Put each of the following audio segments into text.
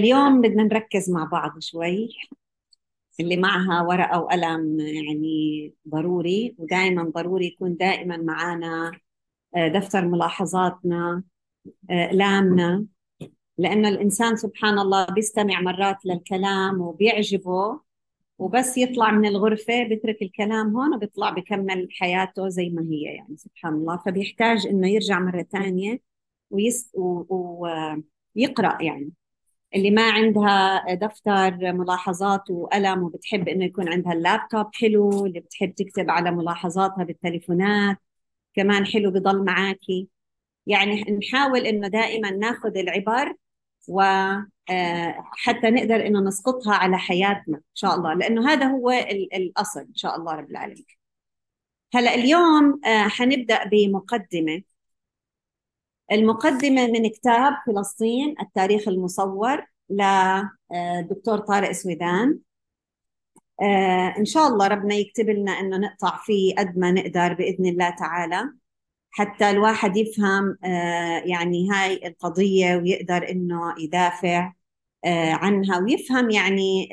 اليوم بدنا نركز مع بعض شوي اللي معها ورقة وقلم يعني ضروري ودائما ضروري يكون دائما معنا آه، دفتر ملاحظاتنا أقلامنا لأن الإنسان سبحان الله بيستمع مرات للكلام وبيعجبه وبس يطلع من الغرفة بيترك الكلام هون وبيطلع بكمل حياته زي ما هي يعني سبحان الله. فبيحتاج إنه يرجع مرة ثانية ويقرأ يعني. اللي ما عندها دفتر ملاحظات وقلم وبتحب إنه يكون عندها اللابتوب حلو اللي بتحب تكتب على ملاحظاتها بالتليفونات كمان حلو بضل معاكي. يعني نحاول إنه دائما ناخذ العبر وحتى آه، نقدر إنه نسقطها على حياتنا إن شاء الله لأنه هذا هو الأصل إن شاء الله رب العالمين. هلأ اليوم آه، حنبدأ بمقدمة. المقدمة من كتاب فلسطين التاريخ المصور لدكتور طارق سويدان. آه، إن شاء الله ربنا يكتب لنا إنه نقطع فيه قد ما نقدر بإذن الله تعالى حتى الواحد يفهم آه، يعني هاي القضية ويقدر إنه يدافع آه، عنها ويفهم يعني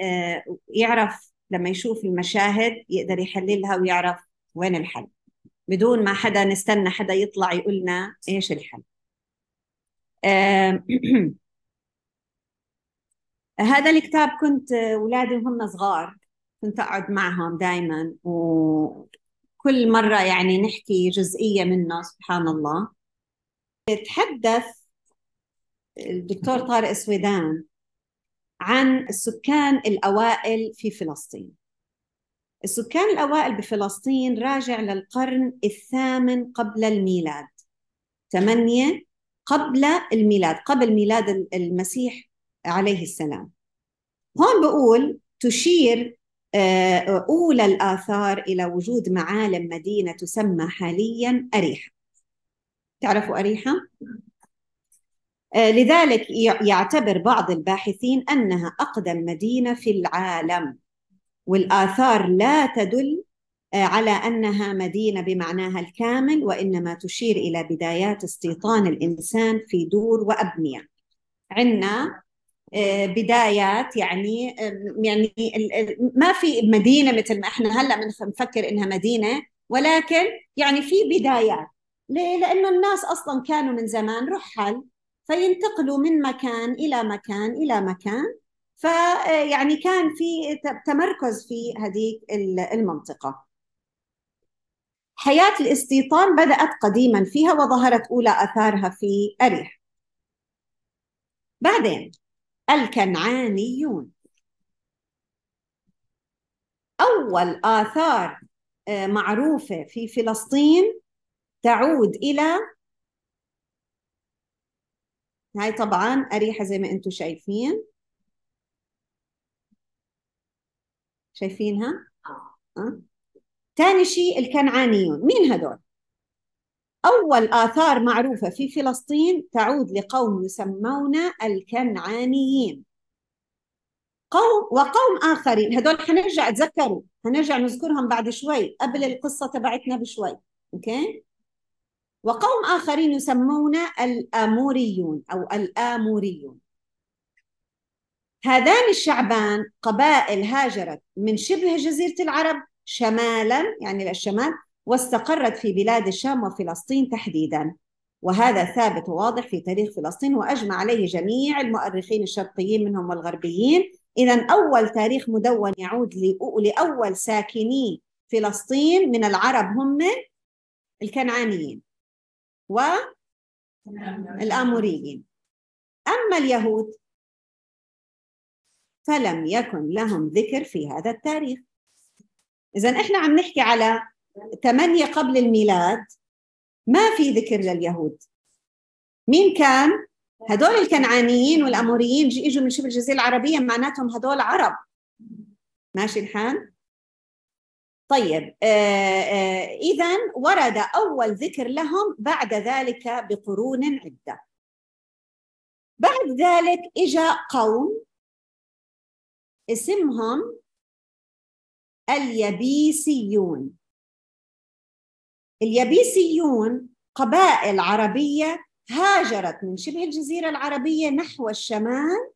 يعرف لما يشوف المشاهد يقدر يحللها ويعرف وين الحل. بدون ما حدا نستنى حدا يطلع يقولنا إيش الحل. هذا الكتاب كنت أولادي وهم صغار كنت أقعد معهم دائما وكل مرة يعني نحكي جزئية منه سبحان الله. تحدث الدكتور طارق سويدان عن السكان الأوائل في فلسطين. السكان الأوائل بفلسطين راجع للقرن الثامن قبل الميلاد ثمانية قبل الميلاد قبل ميلاد المسيح عليه السلام هون بقول تشير آه، أولى الآثار إلى وجود معالم مدينة تسمى حاليا أريحة تعرفوا أريحة؟ آه، لذلك يعتبر بعض الباحثين أنها أقدم مدينة في العالم والآثار لا تدل على أنها مدينة بمعناها الكامل وإنما تشير إلى بدايات استيطان الإنسان في دور وأبنية. عندنا آه، بدايات يعني آه، يعني ما في مدينة مثل ما إحنا هلأ بنفكر إنها مدينة ولكن يعني في بدايات ليه؟ لأنه الناس أصلا كانوا من زمان رحل فينتقلوا من مكان إلى مكان إلى مكان فيعني كان في تمركز في هذه المنطقة حياة الاستيطان بدأت قديما فيها وظهرت أولى آثارها في أريح بعدين الكنعانيون أول آثار آه، معروفة في فلسطين تعود إلى هاي طبعا أريحة زي ما أنتم شايفين شايفينها؟ أه؟ ثاني شيء الكنعانيون. مين هدول أول آثار معروفة في فلسطين تعود لقوم يسمون الكنعانيين. قوم وقوم آخرين. هدول حنرجع تذكروا حنرجع نذكرهم بعد شوي قبل القصة تبعتنا بشوي. أوكي؟ وقوم آخرين يسمون الآموريون أو الآموريون. هذان الشعبان قبائل هاجرت من شبه جزيرة العرب شمالا يعني للشمال واستقرت في بلاد الشام وفلسطين تحديدا. وهذا ثابت وواضح في تاريخ فلسطين وأجمع عليه جميع المؤرخين الشرقيين منهم والغربيين. اذا أول تاريخ مدون يعود لأول ساكني فلسطين من العرب هم الكنعانيين والاموريين أما اليهود فلم يكن لهم ذكر في هذا التاريخ. إذا إحنا عم نحكي على ثمانية قبل الميلاد ما في ذكر لليهود مين كان؟ هدول الكنعانيين والأموريين إجوا من شبه الجزيرة العربية معناتهم هدول عرب ماشي الحال؟ طيب آه آه إذا ورد أول ذكر لهم بعد ذلك بقرون عدة بعد ذلك إجا قوم اسمهم اليبيسيون اليبيسيون قبائل عربية هاجرت من شبه الجزيرة العربية نحو الشمال.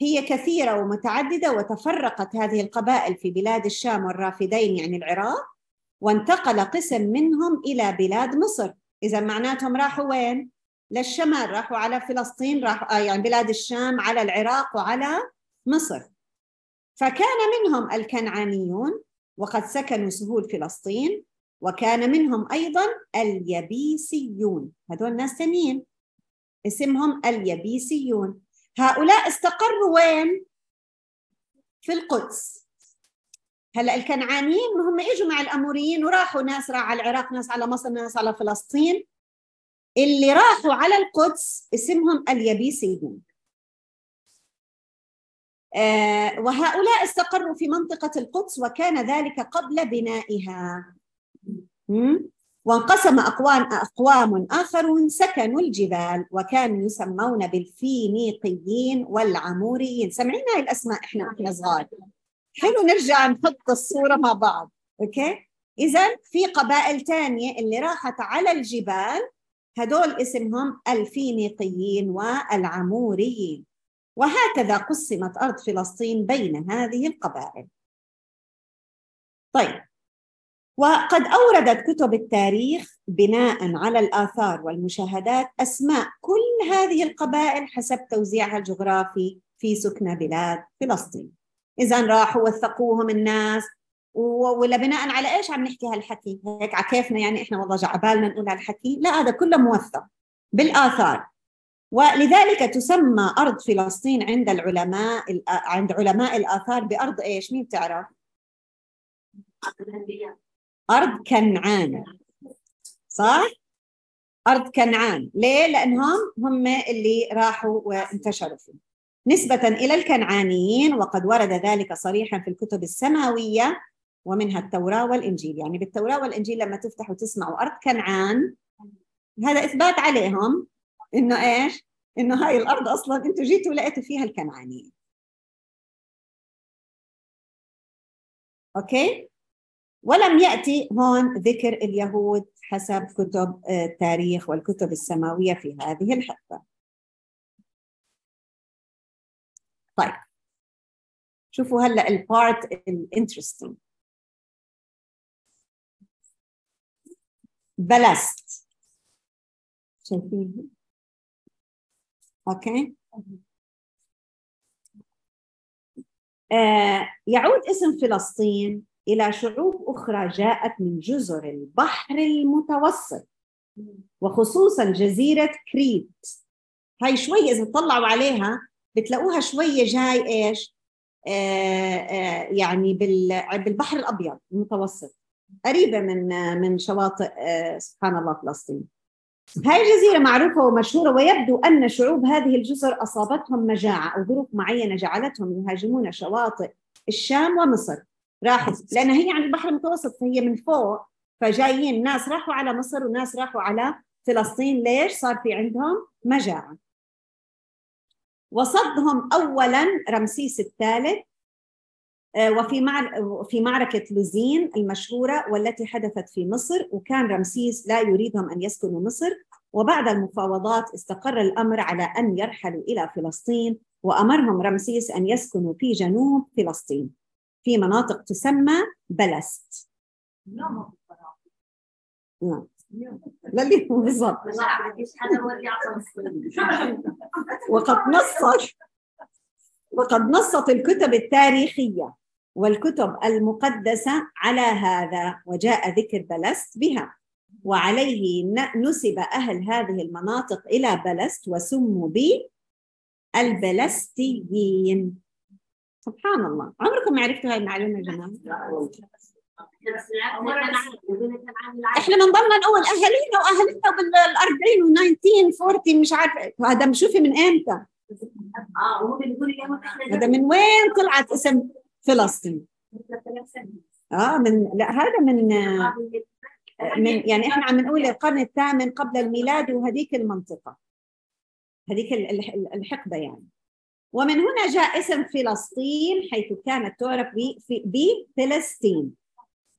هي كثيرة ومتعددة وتفرقت هذه القبائل في بلاد الشام والرافدين يعني العراق وانتقل قسم منهم إلى بلاد مصر. إذا معناتهم راحوا وين؟ للشمال راحوا على فلسطين راحوا آه، يعني بلاد الشام على العراق وعلى مصر. فكان منهم الكنعانيون وقد سكنوا سهول فلسطين وكان منهم أيضا اليبيسيون هذول ناس ثانيين اسمهم اليبيسيون هؤلاء استقروا وين؟ في القدس. هلا الكنعانيين هم إجوا مع الأموريين وراحوا ناس راح على العراق ناس على مصر ناس على فلسطين. اللي راحوا على القدس اسمهم اليبيسيون وهؤلاء استقروا في منطقة القدس وكان ذلك قبل بنائها. وانقسم أقوام أقوام آخرون سكنوا الجبال وكانوا يسمون بالفينيقيين والعموريين. سمعنا هاي الأسماء؟ إحنا إحنا صغار. حلو نرجع نحط الصورة مع بعض. أوكي؟ إذا في قبائل تانية اللي راحت على الجبال هدول اسمهم الفينيقيين والعموريين. وهكذا قسمت أرض فلسطين بين هذه القبائل. طيب. وقد أوردت كتب التاريخ بناء على الآثار والمشاهدات أسماء كل هذه القبائل حسب توزيعها الجغرافي في سكنى بلاد فلسطين. إذا راحوا وثقوهم الناس. ولا بناء على إيش عم نحكي هالحكي؟ هيك على كيفنا يعني إحنا والله جعبالنا نقول هالحكي؟ لا هذا كله موثق بالآثار. ولذلك تسمى أرض فلسطين عند العلماء عند علماء الآثار بأرض إيش؟ مين بتعرف؟ أرض كنعان. صح؟ أرض كنعان. ليه؟ لأنهم هم اللي راحوا وانتشروا. فيه نسبة إلى الكنعانيين وقد ورد ذلك صريحا في الكتب السماوية ومنها التوراة والإنجيل. يعني بالتوراة والإنجيل لما تفتح وتسمعوا أرض كنعان هذا إثبات عليهم. إنه إيش؟ إنه هاي الأرض أصلا أنتوا جيتوا لقيتوا فيها الكنعانيين أوكي؟ ولم يأتي هون ذكر اليهود حسب كتب التاريخ والكتب السماوية في هذه الحقبة. طيب. شوفوا هلأ ال part ال interesting بلست شايفين okay؟ آه يعود اسم فلسطين إلى شعوب أخرى جاءت من جزر البحر المتوسط وخصوصا جزيرة كريت. هاي شوي إذا تطلعوا عليها بتلاقوها شوية جاي إيش؟ آه آه يعني بالبحر الأبيض المتوسط قريبة من من شواطئ آه، سبحان الله فلسطين. هاي الجزيرة معروفة ومشهورة ويبدو أن شعوب هذه الجزر أصابتهم مجاعة أو ظروف معينة جعلتهم يهاجمون شواطئ الشام ومصر. راحوا لأن هي عند البحر المتوسط فهي من فوق فجايين ناس راحوا على مصر وناس راحوا على فلسطين. ليش؟ صار في عندهم مجاعة. وصدهم أولا رمسيس الثالث وفي في معركة لوزين المشهورة والتي حدثت في مصر وكان رمسيس لا يريدهم أن يسكنوا مصر. وبعد المفاوضات استقر الأمر على أن يرحلوا إلى فلسطين وأمرهم رمسيس أن يسكنوا في جنوب فلسطين في مناطق تسمى بلست. نعم للي بالضبط. وقد نصت وقد نصت الكتب التاريخية. والكتب المقدسة على هذا وجاء ذكر بلست بها. وعليه نسب أهل هذه المناطق إلى بلست وسموا بالبلستيين. سبحان الله. عمركم ما عرفتوا هاي المعلومة يا جماعة؟ إحنا بنضلنا نقول اهالينا واهالينا بال 40 و 1940 مش عارفة. هذا شوفي من إمتى؟ آه هذا من وين طلعت؟ اسم فلسطين. آه من لا هذا من من يعني إحنا عم نقول القرن الثامن قبل الميلاد وهذيك المنطقة. هذيك الحقبة يعني. ومن هنا جاء اسم فلسطين حيث كانت تعرف بفلسطين.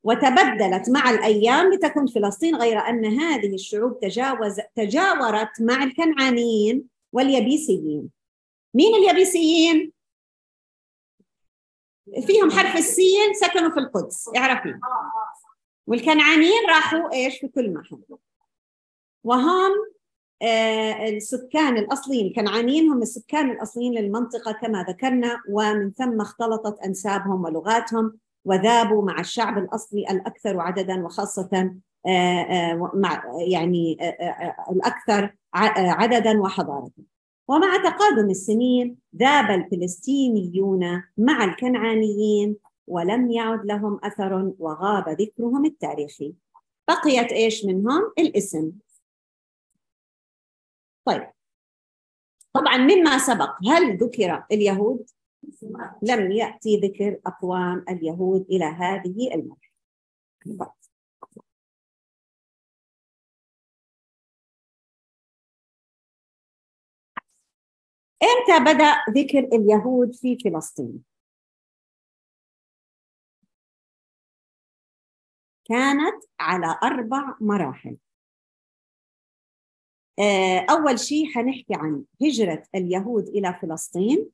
وتبدلت مع الأيام لتكون فلسطين غير أن هذه الشعوب تجاوز تجاورت مع الكنعانيين واليبيسيين مين اليبيسيين فيهم حرف السين سكنوا في القدس اعرفي. والكنعانيين راحوا إيش؟ في كل محل. وهم آه، السكان الأصليين الكنعانيين هم السكان الأصليين للمنطقة كما ذكرنا ومن ثم اختلطت أنسابهم ولغاتهم وذابوا مع الشعب الأصلي الأكثر عددا وخاصة آه، آه، مع يعني الأكثر عددا وحضارة ومع تقادم السنين ذاب الفلسطينيون مع الكنعانيين ولم يعد لهم أثر وغاب ذكرهم التاريخي. بقيت إيش منهم؟ الاسم. طيب. طبعا مما سبق هل ذكر اليهود؟ لم يأتي ذكر أقوام اليهود إلى هذه المرحلة. إمتى بدأ ذكر اليهود في فلسطين؟ كانت على أربع مراحل. آه، أول شيء حنحكي عن هجرة اليهود إلى فلسطين.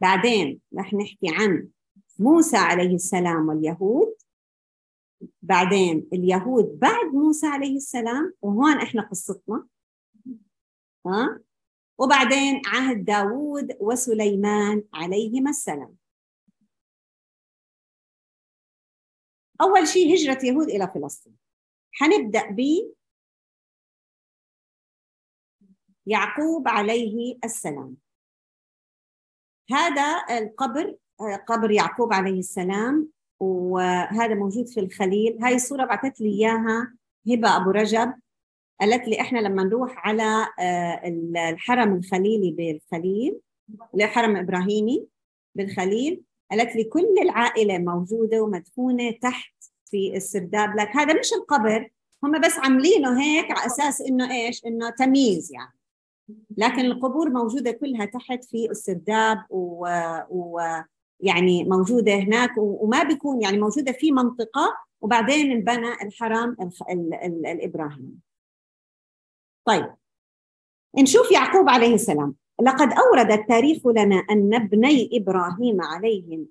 بعدين رح نحكي عن موسى عليه السلام واليهود. بعدين اليهود بعد موسى عليه السلام وهون إحنا قصتنا. ها؟ وبعدين عهد داوود وسليمان عليهما السلام. أول شيء هجرة يهود إلى فلسطين. حنبدأ ب يعقوب عليه السلام. هذا القبر قبر يعقوب عليه السلام وهذا موجود في الخليل. هاي الصورة بعثت لي إياها هبة أبو رجب. قالت لي إحنا لما نروح على آه، الحرم الخليلي بالخليل الحرم إبراهيمي بالخليل قالت لي كل العائلة موجودة ومدفونة تحت في السرداب. لك هذا مش القبر هم بس عاملينه هيك على أساس إنه إيش؟ إنه تمييز يعني. لكن القبور موجودة كلها تحت في السرداب و, و يعني موجودة هناك وما بيكون يعني موجودة في منطقة وبعدين انبنى الحرم الإبراهيمي. طيب. نشوف يعقوب عليه السلام. لقد أورد التاريخ لنا أن ابني إبراهيم عليهم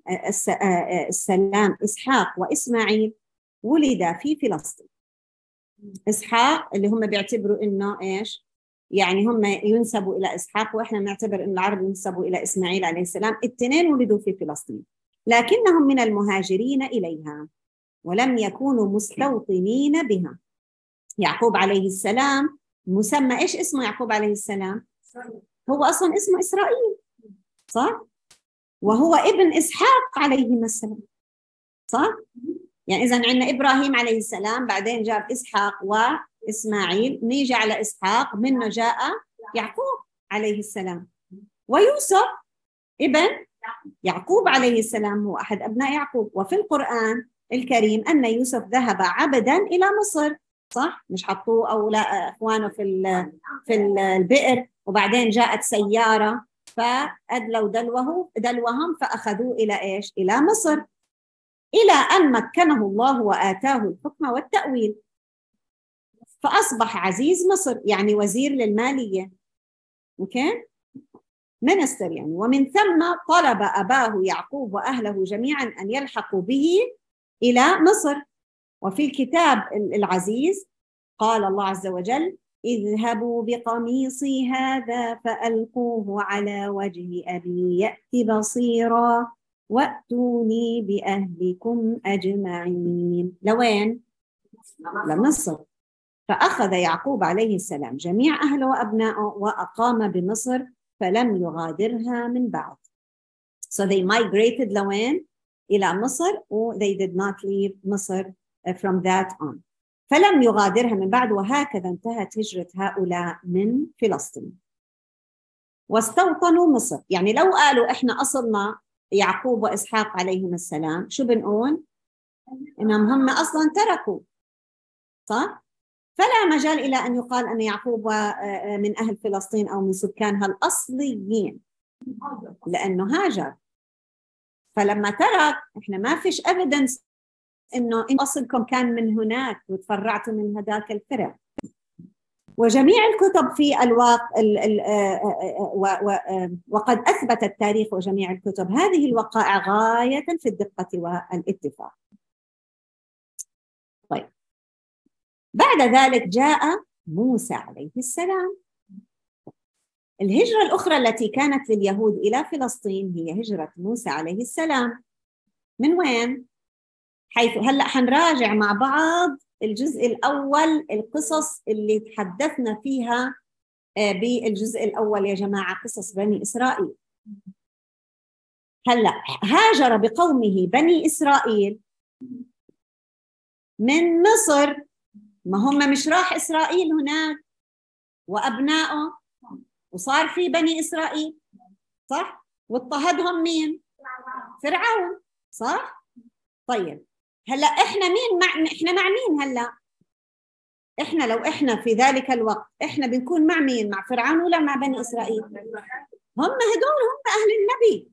السلام إسحاق وإسماعيل ولدا في فلسطين. إسحاق اللي هم بيعتبروا إنه إيش؟ يعني هم ينسبوا إلى إسحاق وإحنا نعتبر أن العرب ينسبوا إلى إسماعيل عليه السلام. الاثنين ولدوا في فلسطين. لكنهم من المهاجرين إليها ولم يكونوا مستوطنين بها. يعقوب عليه السلام مسمى إيش اسمه يعقوب عليه السلام؟ هو أصلا اسمه إسرائيل صح؟ وهو ابن إسحاق عليهما السلام صح؟ يعني إذا عندنا إبراهيم عليه السلام بعدين جاب إسحاق و إسماعيل نيجي على إسحاق منه جاء يعقوب عليه السلام. ويوسف ابن يعقوب عليه السلام هو أحد أبناء يعقوب. وفي القرآن الكريم أن يوسف ذهب عبدا إلى مصر. صح؟ مش حطوه أو لا إخوانه في في البئر. وبعدين جاءت سيارة فأدلوا دلوه دلوهم فأخذوه إلى إيش؟ إلى مصر إلى أن مكنه الله وآتاه الحكم والتأويل. فأصبح عزيز مصر يعني وزير للمالية. أوكي؟ منستر يعني. ومن ثم طلب أباه يعقوب وأهله جميعا أن يلحقوا به إلى مصر. وفي الكتاب العزيز قال الله عز وجل اذهبوا بقميصي هذا فألقوه على وجه أبي يأت بصيرا وأتوني بأهلكم أجمعين لوين؟ لمصر فأخذ يعقوب عليه السلام جميع أهله وأبنائه وأقام بمصر فلم يغادرها من بعد. So they migrated لوين؟ إلى مصر و they did not leave مصر from that on. فلم يغادرها من بعد وهكذا انتهت هجرة هؤلاء من فلسطين. واستوطنوا مصر، يعني لو قالوا إحنا أصلنا يعقوب وإسحاق عليهم السلام، شو بنقول؟ إنهم هم أصلا تركوا صح؟ فلا مجال إلى أن يقال أن يعقوب آه، من أهل فلسطين أو من سكانها الأصليين لأنه هاجر فلما ترك إحنا ما فيش أبدا إنه أصلكم كان من هناك وتفرعتوا من هذاك الفرع. وجميع الكتب في الواقع وقد أثبت التاريخ وجميع الكتب. هذه الوقائع غاية في الدقة والاتفاق. طيب. بعد ذلك جاء موسى عليه السلام. الهجرة الأخرى التي كانت لليهود إلى فلسطين هي هجرة موسى عليه السلام. من وين؟ حيث هلأ حنراجع مع بعض الجزء الأول القصص اللي تحدثنا فيها آه، بالجزء الأول يا جماعة قصص بني إسرائيل هلأ هاجر بقومه بني إسرائيل من مصر ما هم مش راح إسرائيل هناك وأبنائه وصار في بني إسرائيل صح؟ واضطهدهم مين؟ فرعون صح؟ طيب هلا إحنا مين مع إحنا مع مين هلا؟ إحنا لو إحنا في ذلك الوقت إحنا بنكون مع مين؟ مع فرعون ولا مع بني إسرائيل؟ هم هدول هم أهل النبي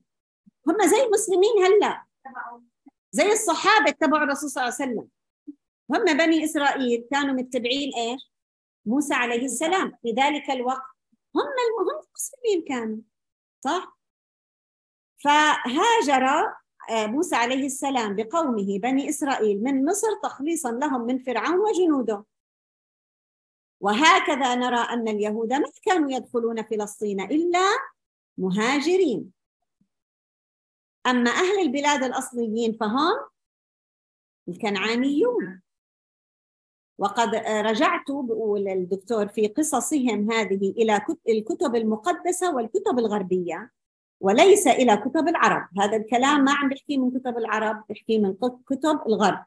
هم زي المسلمين هلا زي الصحابة تبعوا الرسول صلى الله عليه وسلم هم بني إسرائيل كانوا متبعين إيش؟ موسى عليه السلام في ذلك الوقت هم هم المسلمين كانوا صح؟ فهاجر موسى عليه السلام بقومه بني إسرائيل من مصر تخليصا لهم من فرعون وجنوده. وهكذا نرى أن اليهود ما كانوا يدخلون فلسطين إلا مهاجرين. أما أهل البلاد الأصليين فهم الكنعانيون. وقد رجعت بقول الدكتور في قصصهم هذه إلى الكتب المقدسة والكتب الغربية. وليس إلى كتب العرب. هذا الكلام ما عم بحكي من كتب العرب بحكي من كتب الغرب.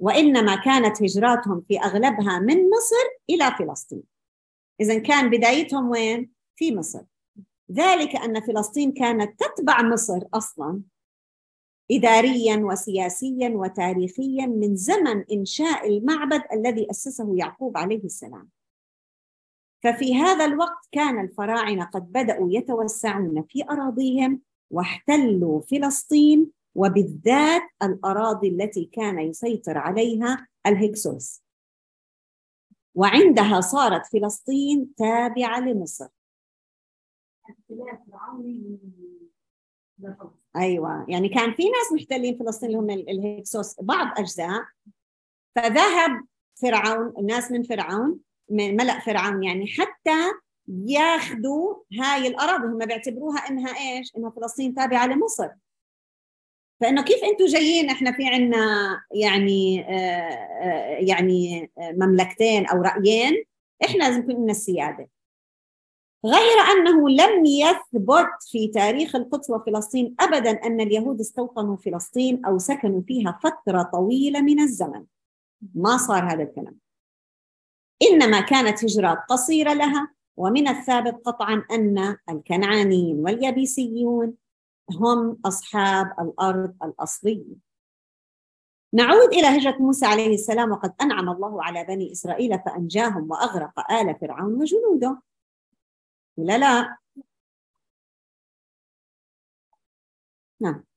وإنما كانت هجراتهم في أغلبها من مصر إلى فلسطين. إذا كان بدايتهم وين؟ في مصر. ذلك أن فلسطين كانت تتبع مصر أصلا إداريا وسياسيا وتاريخيا من زمن إنشاء المعبد الذي أسسه يعقوب عليه السلام. ففي هذا الوقت كان الفراعنة قد بدأوا يتوسعون في أراضيهم واحتلوا فلسطين وبالذات الأراضي التي كان يسيطر عليها الهكسوس. وعندها صارت فلسطين تابعة لمصر. أيوه يعني كان في ناس محتلين فلسطين اللي هم الهكسوس بعض أجزاء. فذهب فرعون الناس من فرعون من ملأ فرعون يعني حتى ياخذوا هاي الأراضي هم بيعتبروها إنها إيش؟ إنها فلسطين تابعة لمصر. فإنه كيف أنتم جايين؟ إحنا في عنا يعني آه, آه، يعني آه، مملكتين أو رأيين إحنا لازم يكون لنا السيادة. غير أنه لم يثبت في تاريخ القدس وفلسطين أبدا أن اليهود استوطنوا فلسطين أو سكنوا فيها فترة طويلة من الزمن. ما صار هذا الكلام. إنما كانت هجرات قصيرة لها ومن الثابت قطعا أن الكنعانيين واليابيسيون هم أصحاب الأرض الأصلية. نعود إلى هجرة موسى عليه السلام وقد أنعم الله على بني إسرائيل فأنجاهم وأغرق آل فرعون وجنوده. ولا لا. نعم.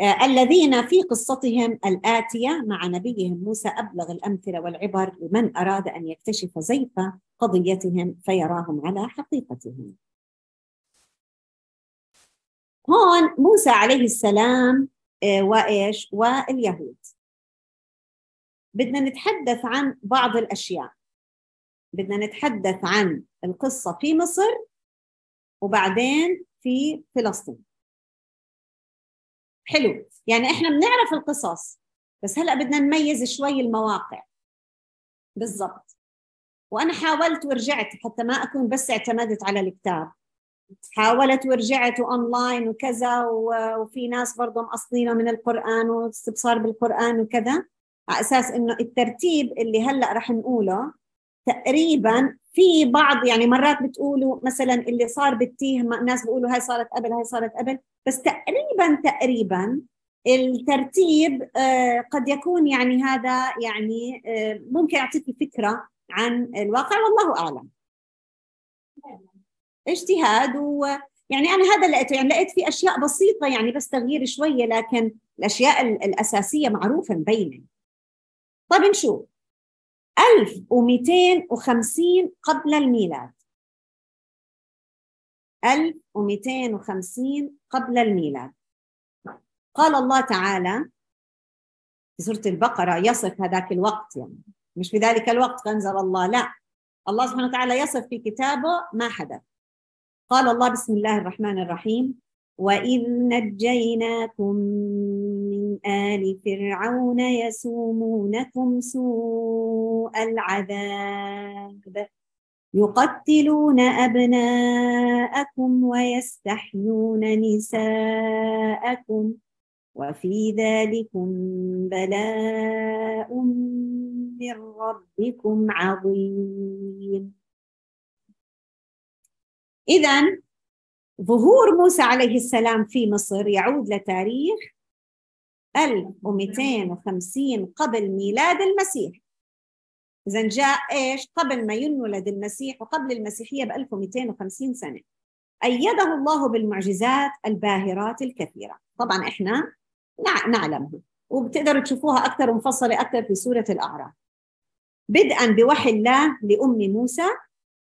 الذين في قصتهم الآتية مع نبيهم موسى أبلغ الأمثلة والعبر لمن أراد أن يكتشف زيف قضيتهم فيراهم على حقيقتهم. هون موسى عليه السلام آه، وإيش؟ واليهود. بدنا نتحدث عن بعض الأشياء. بدنا نتحدث عن القصة في مصر وبعدين في فلسطين. حلو. يعني إحنا بنعرف القصص بس هلأ بدنا نميز شوي المواقع. بالضبط. وأنا حاولت ورجعت حتى ما أكون بس اعتمدت على الكتاب. حاولت ورجعت اونلاين وكذا وفي ناس برضه مقصدينه من القرآن واستبصار بالقرآن وكذا. على أساس إنه الترتيب اللي هلأ رح نقوله تقريبا في بعض يعني مرات بتقولوا مثلا اللي صار بالتيه الناس بيقولوا هاي صارت قبل هاي صارت قبل بس تقريبا تقريبا الترتيب آه، قد يكون يعني هذا يعني آه، ممكن يعطيك فكره عن الواقع والله أعلم. اجتهاد و يعني أنا هذا لقيته يعني لقيت في أشياء بسيطة يعني بس تغيير شوية لكن الأشياء الأساسية معروفه مبينه طيب نشوف. 1250 قبل الميلاد. 1250 قبل الميلاد. قال الله تعالى في سورة البقرة يصف هذاك الوقت يعني. مش في ذلك الوقت أنزل الله لا. الله سبحانه وتعالى يصف في كتابه ما حدث. قال الله بسم الله الرحمن الرحيم وإذ نجيناكم آل فرعون يسومونكم سوء العذاب. يقتلون أبناءكم ويستحيون نساءكم وفي ذلكم بلاء من ربكم عظيم. إذا ظهور موسى عليه السلام في مصر يعود لتاريخ 1250 قبل ميلاد المسيح. إذا جاء إيش؟ قبل ما ينولد المسيح وقبل المسيحية ب 1250 سنة. أيده الله بالمعجزات الباهرات الكثيرة. طبعا إحنا نعلمها وبتقدروا تشوفوها أكثر مفصلة أكثر في سورة الأعراف. بدءا بوحي الله لأم موسى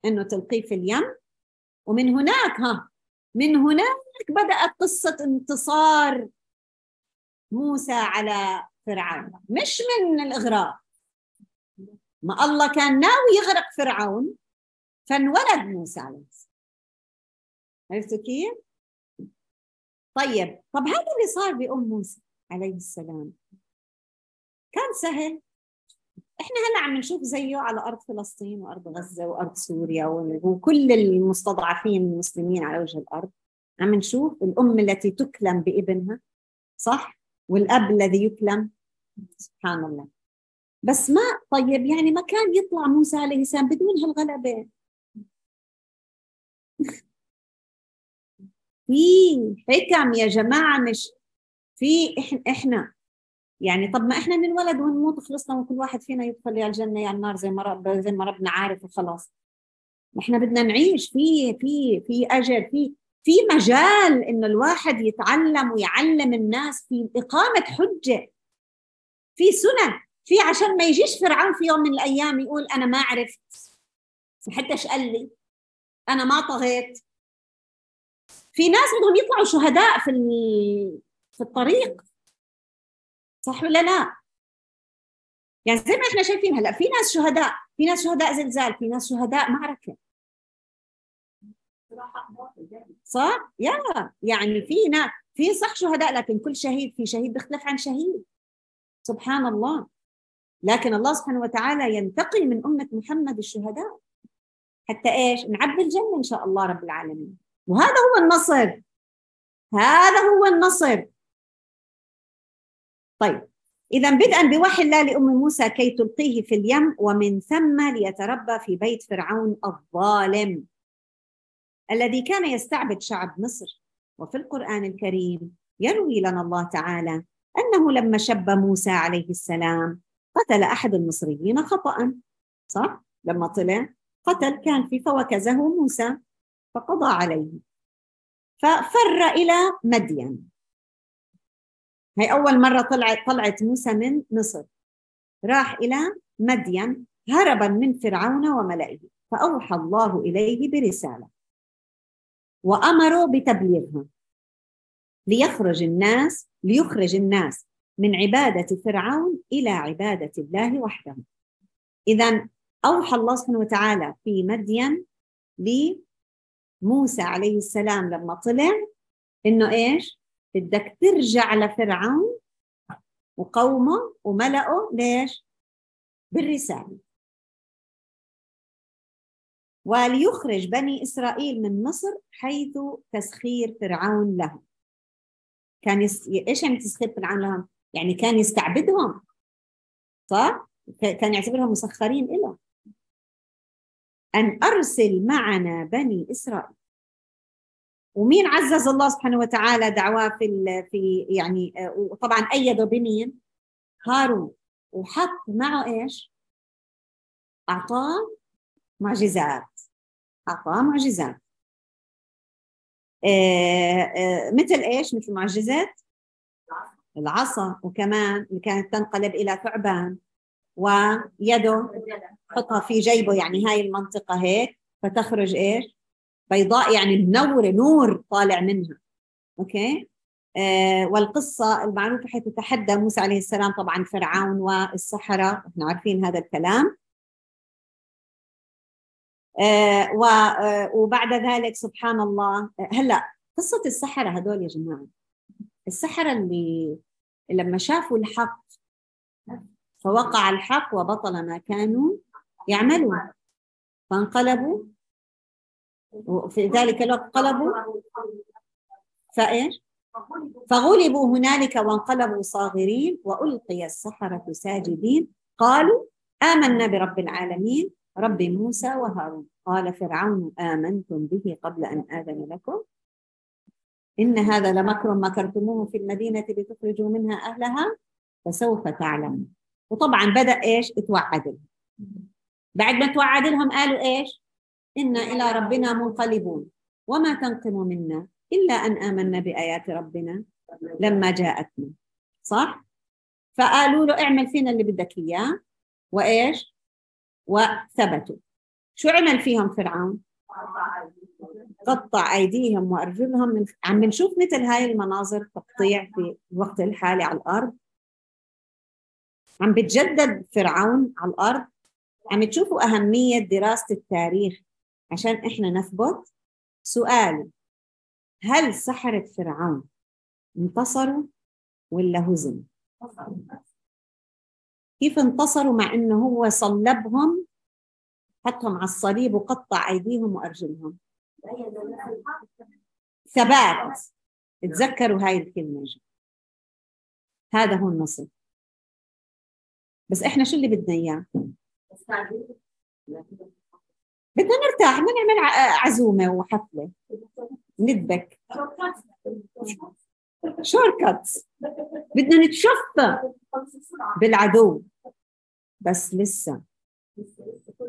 أنه تلقيه في اليم. ومن هناك ها من هناك بدأت قصة انتصار موسى على فرعون. مش من الإغراق ما الله كان ناوي يغرق فرعون فانولد موسى عليه السلام. عرفتوا كيف؟ طيب طب هذا اللي صار بأم موسى عليه السلام. كان سهل. إحنا هلأ عم نشوف زيه على أرض فلسطين وأرض غزة وأرض سوريا وكل المستضعفين المسلمين على وجه الأرض. عم نشوف الأم التي تكلم بابنها صح؟ والأب الذي يكلم؟ سبحان الله. بس ما طيب يعني ما كان يطلع موسى عليه السلام بدون هالغلبة. في حكم يا جماعة مش في إحنا. يعني طب ما إحنا ننولد ونموت وخلصنا وكل واحد فينا يدخل يا الجنة يا النار زي ما رب زي ما ربنا عارف وخلاص. إحنا بدنا نعيش. في في في أجر في في مجال إنه الواحد يتعلم ويعلم الناس في إقامة حجة في سنن في عشان ما يجيش فرعون في يوم من الأيام يقول أنا ما عرفت ما قال لي أنا ما طغيت. في ناس بدهم يطلعوا شهداء في في الطريق. صح ولا لا؟ يعني زي ما إحنا شايفين هلأ في ناس شهداء في ناس شهداء زلزال في ناس شهداء معركة. صح؟ يا يعني في ناس في صح شهداء لكن كل شهيد في شهيد بيختلف عن شهيد. سبحان الله. لكن الله سبحانه وتعالى ينتقي من أمة محمد الشهداء. حتى إيش؟ نعبي الجنة إن شاء الله رب العالمين. وهذا هو النصر. هذا هو النصر. طيب. إذا بدءا بوحي الله لأم موسى كي تلقيه في اليم ومن ثم ليتربى في بيت فرعون الظالم. الذي كان يستعبد شعب مصر. وفي القرآن الكريم يروي لنا الله تعالى أنه لما شب موسى عليه السلام قتل أحد المصريين خطأ صح؟ لما طلع قتل كان في فوكزه موسى فقضى عليه. ففر إلى مدين. هي أول مرة طلعت طلعت موسى من مصر. راح إلى مدين هربا من فرعون وملئه فأوحى الله إليه برسالة. وأمره بتبليغها. ليخرج الناس ليخرج الناس من عبادة فرعون إلى عبادة الله وحده. إذا أوحى الله سبحانه وتعالى في مدين لموسى عليه السلام لما طلع إنه إيش؟ بدك ترجع لفرعون وقومه وملأه ليش؟ بالرسالة. وليخرج بني إسرائيل من مصر حيث تسخير فرعون لهم كان يس... إيش يعني تسخير فرعون لهم؟ يعني كان يستعبدهم صح؟ كان يعتبرهم مسخرين له أن أرسل معنا بني إسرائيل ومين عزز الله سبحانه وتعالى دعواه في في يعني وطبعا أيده بمين؟ هارون وحط معه إيش؟ أعطاه معجزات أعطاه معجزات آه آه مثل إيش؟ مثل معجزات العصا. وكمان اللي كانت تنقلب إلى ثعبان. ويده حطها في جيبه يعني هاي المنطقة هيك. فتخرج إيش؟ بيضاء يعني منورة نور طالع منها. أوكي؟ آه والقصة المعروفة حيث تحدى موسى عليه السلام طبعا فرعون والسحرة. إحنا عارفين هذا الكلام. وبعد ذلك سبحان الله. هلا قصة السحرة هدول يا جماعة. السحرة اللي لما شافوا الحق فوقع الحق وبطل ما كانوا يعملون. فانقلبوا. وفي ذلك الوقت قلبوا فإيش؟ فغلبوا هنالك وانقلبوا صاغرين وألقي السحرة ساجدين. قالوا آمنا برب العالمين. رب موسى وهارون. قال فرعون آمنتم به قبل أن آذن لكم. إن هذا لمكر مكرتموه في المدينة لتخرجوا منها أهلها فسوف تعلمون. وطبعا بدأ إيش؟ توعد لهم بعد ما توعد لهم قالوا إيش؟ إنا إلى ربنا منقلبون. وما تنقم منا إلا أن آمنا بآيات ربنا لما جاءتنا. صح؟ فقالوا له اعمل فينا اللي بدك إياه. وإيش؟ وثبتوا. شو عمل فيهم فرعون؟ قطع أيديهم وأرجلهم من عم بنشوف مثل هاي المناظر تقطيع في الوقت الحالي على الأرض. عم بتجدد فرعون على الأرض. عم تشوفوا أهمية دراسة التاريخ عشان إحنا نثبت؟ سؤال هل سحرة فرعون انتصروا ولا هزم كيف انتصروا مع إنه هو صلبهم؟ حطهم على الصليب وقطع أيديهم وأرجلهم. ثبات. تذكروا هاي الكلمة هذا هو النصر. بس إحنا شو اللي بدنا إياه؟ بدنا نرتاح بدنا نعمل عزومة وحفلة. ندبك. شوركت بدنا نتشفى بالعدو. بس لسه.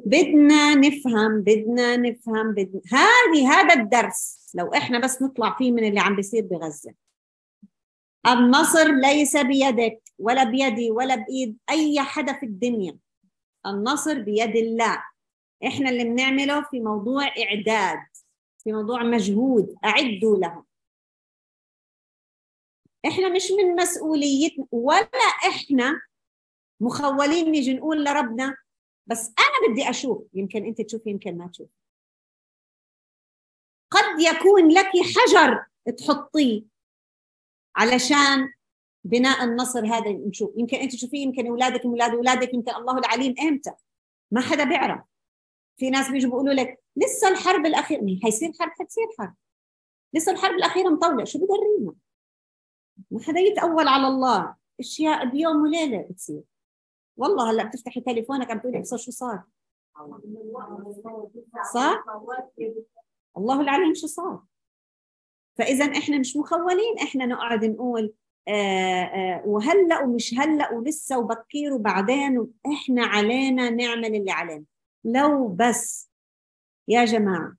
بدنا نفهم بدنا نفهم بدنا. هذه هذا الدرس. لو إحنا بس نطلع فيه من اللي عم بيصير بغزة. النصر ليس بيدك ولا بيدي ولا بإيد أي حدا في الدنيا. النصر بيد الله. إحنا اللي بنعمله في موضوع إعداد في موضوع مجهود. أعدوا له إحنا مش من مسؤوليتنا ولا إحنا مخولين نيجي نقول لربنا بس أنا بدي أشوف يمكن أنت تشوف يمكن ما تشوف. قد يكون لك حجر تحطيه علشان بناء النصر هذا نشوف. يمكن أنت تشوفيه يمكن أولادك أولاد أولادك يمكن الله العليم إمتى. ما حدا بيعرف. في ناس بيجوا بيقولوا لك لسه الحرب الأخيرة حيصير حرب؟ حتصير حرب. لسه الحرب الأخيرة مطولة. شو بدرينا ما حدا يتأول على الله. أشياء بيوم وليله بتصير. والله هلا بتفتحي تليفونك عم تقولي شو صار؟ صح الله العليم شو صار؟ فإذا إحنا مش مخولين إحنا نقعد نقول آه آه وهلأ ومش هلأ ولسه وبكير وبعدين إحنا علينا نعمل اللي علينا. لو بس يا جماعة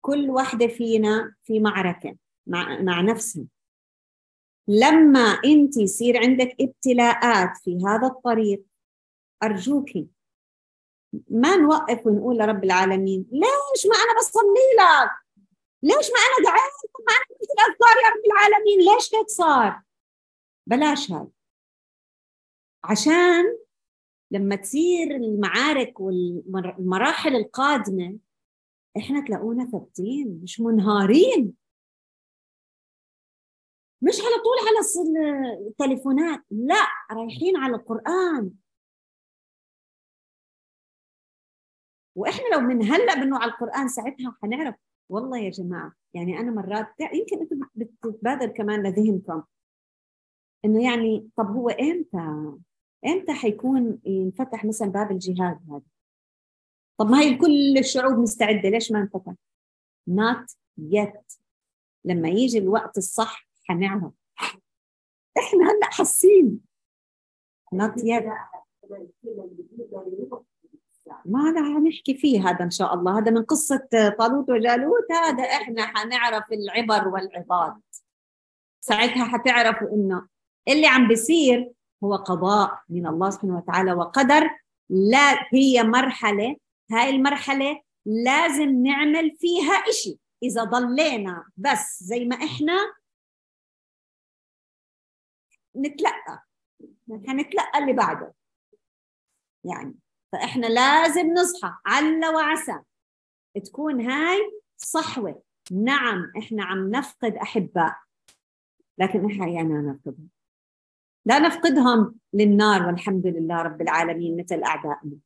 كل واحدة فينا في معركة مع مع نفسها. لما أنت يصير عندك ابتلاءات في هذا الطريق ارجوكي ما نوقف ونقول لرب العالمين ليش ما أنا بصلي لك؟ ليش ما أنا دعيت؟ ما أنا قلت الاذكار يا رب العالمين ليش هيك صار؟ بلاش هذا. عشان لما تصير المعارك والمراحل القادمة إحنا تلاقونا ثابتين مش منهارين. مش على طول على التليفونات لا رايحين على القرآن. وإحنا لو من هلأ بنوع على القرآن ساعتها حنعرف والله يا جماعة يعني أنا مرات يمكن أنتم بتتبادر كمان لذهنكم. إنه يعني طب هو إمتى؟ إمتى حيكون ينفتح مثلا باب الجهاد هذا؟ طب ما هي كل الشعوب مستعدة ليش ما انفتح؟ Not yet. لما يجي الوقت الصح حنعرف إحنا هلأ حاسين. Yet. ما لا نحكي فيه هذا إن شاء الله. هذا من قصة طالوت وجالوت. هذا إحنا حنعرف العبر والعظات ساعتها حتعرفوا إنه اللي عم بيصير هو قضاء من الله سبحانه وتعالى وقدر. لا هي مرحلة. هاي المرحلة لازم نعمل فيها إشي. إذا ضلينا بس زي ما إحنا نتلقى. حنتلقى اللي بعده. يعني فإحنا لازم نصحى عل وعسى. تكون هاي صحوة. نعم إحنا عم نفقد أحباء. لكن إحنا أحيانا نفقدهم. لا نفقدهم للنار والحمد لله رب العالمين مثل أعدائنا.